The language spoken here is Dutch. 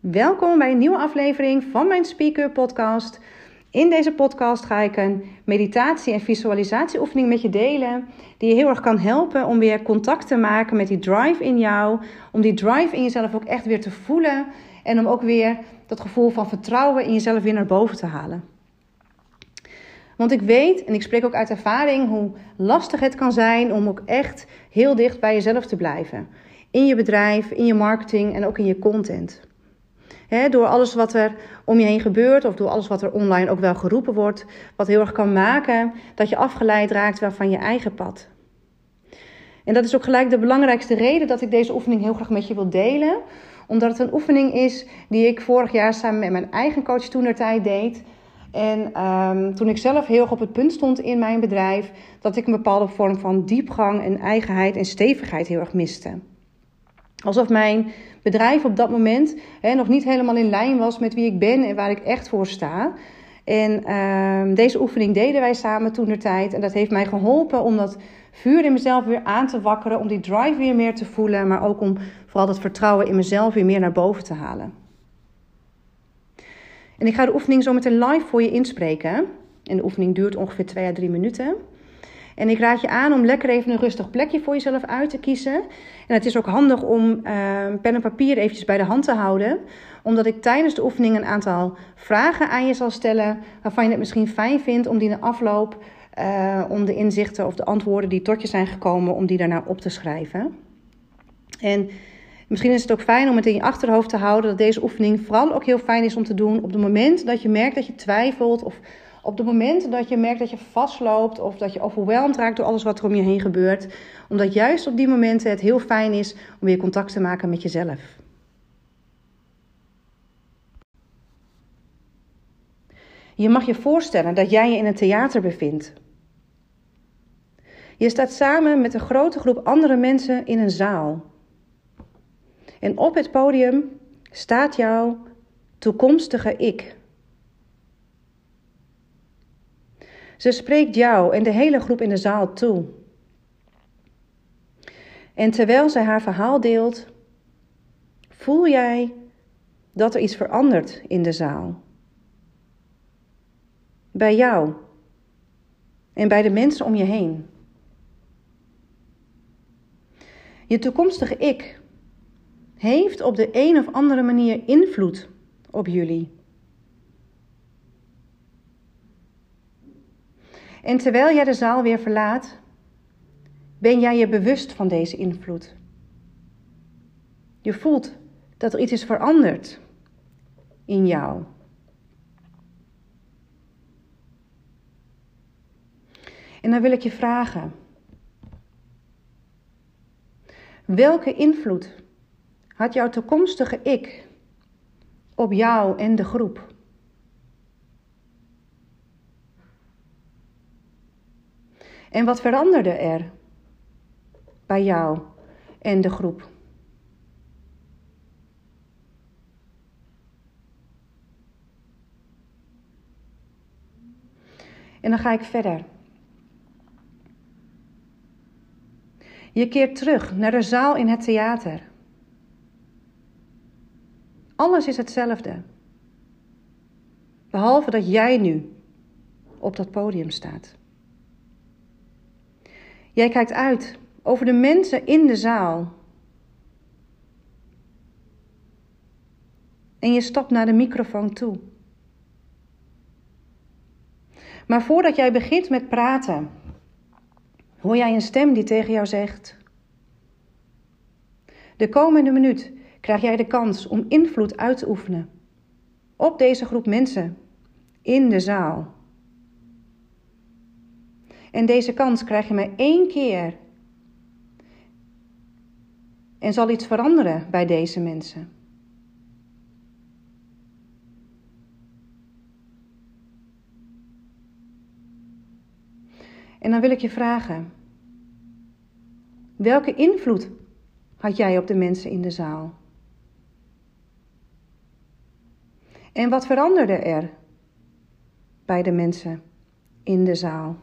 Welkom bij een nieuwe aflevering van mijn Speaker Podcast. In deze podcast ga ik een meditatie- en visualisatieoefening met je delen, die je heel erg kan helpen om weer contact te maken met die drive in jou, om die drive in jezelf ook echt weer te voelen en om ook weer dat gevoel van vertrouwen in jezelf weer naar boven te halen. Want ik weet, en ik spreek ook uit ervaring, hoe lastig het kan zijn om ook echt heel dicht bij jezelf te blijven. In je bedrijf, in je marketing en ook in je content. Door alles wat er om je heen gebeurt, of door alles wat er online ook wel geroepen wordt, wat heel erg kan maken dat je afgeleid raakt van je eigen pad. En dat is ook gelijk de belangrijkste reden dat ik deze oefening heel graag met je wil delen. Omdat het een oefening is die ik vorig jaar samen met mijn eigen coach toen tijd deed. En um, toen ik zelf heel erg op het punt stond in mijn bedrijf, dat ik een bepaalde vorm van diepgang en eigenheid en stevigheid heel erg miste. Alsof mijn bedrijf op dat moment hè, nog niet helemaal in lijn was met wie ik ben en waar ik echt voor sta. En um, deze oefening deden wij samen toen de tijd. En dat heeft mij geholpen om dat vuur in mezelf weer aan te wakkeren. Om die drive weer meer te voelen. Maar ook om vooral dat vertrouwen in mezelf weer meer naar boven te halen. En ik ga de oefening zo meteen live voor je inspreken. En de oefening duurt ongeveer 2 à 3 minuten. En ik raad je aan om lekker even een rustig plekje voor jezelf uit te kiezen. En het is ook handig om uh, pen en papier eventjes bij de hand te houden. Omdat ik tijdens de oefening een aantal vragen aan je zal stellen. Waarvan je het misschien fijn vindt om die na afloop, uh, om de inzichten of de antwoorden die tot je zijn gekomen, om die daarna op te schrijven. En Misschien is het ook fijn om het in je achterhoofd te houden dat deze oefening vooral ook heel fijn is om te doen op het moment dat je merkt dat je twijfelt of op het moment dat je merkt dat je vastloopt of dat je overweldigd raakt door alles wat er om je heen gebeurt. Omdat juist op die momenten het heel fijn is om weer contact te maken met jezelf. Je mag je voorstellen dat jij je in een theater bevindt. Je staat samen met een grote groep andere mensen in een zaal. En op het podium staat jouw toekomstige ik. Ze spreekt jou en de hele groep in de zaal toe. En terwijl zij haar verhaal deelt, voel jij dat er iets verandert in de zaal. Bij jou en bij de mensen om je heen. Je toekomstige ik heeft op de een of andere manier invloed op jullie. En terwijl jij de zaal weer verlaat, ben jij je bewust van deze invloed. Je voelt dat er iets is veranderd in jou. En dan wil ik je vragen: welke invloed had jouw toekomstige ik op jou en de groep? En wat veranderde er bij jou en de groep? En dan ga ik verder. Je keert terug naar de zaal in het theater. Alles is hetzelfde. Behalve dat jij nu op dat podium staat. Jij kijkt uit over de mensen in de zaal. En je stapt naar de microfoon toe. Maar voordat jij begint met praten, hoor jij een stem die tegen jou zegt: De komende minuut krijg jij de kans om invloed uit te oefenen op deze groep mensen in de zaal. En deze kans krijg je maar één keer. En zal iets veranderen bij deze mensen. En dan wil ik je vragen: welke invloed had jij op de mensen in de zaal? En wat veranderde er bij de mensen in de zaal?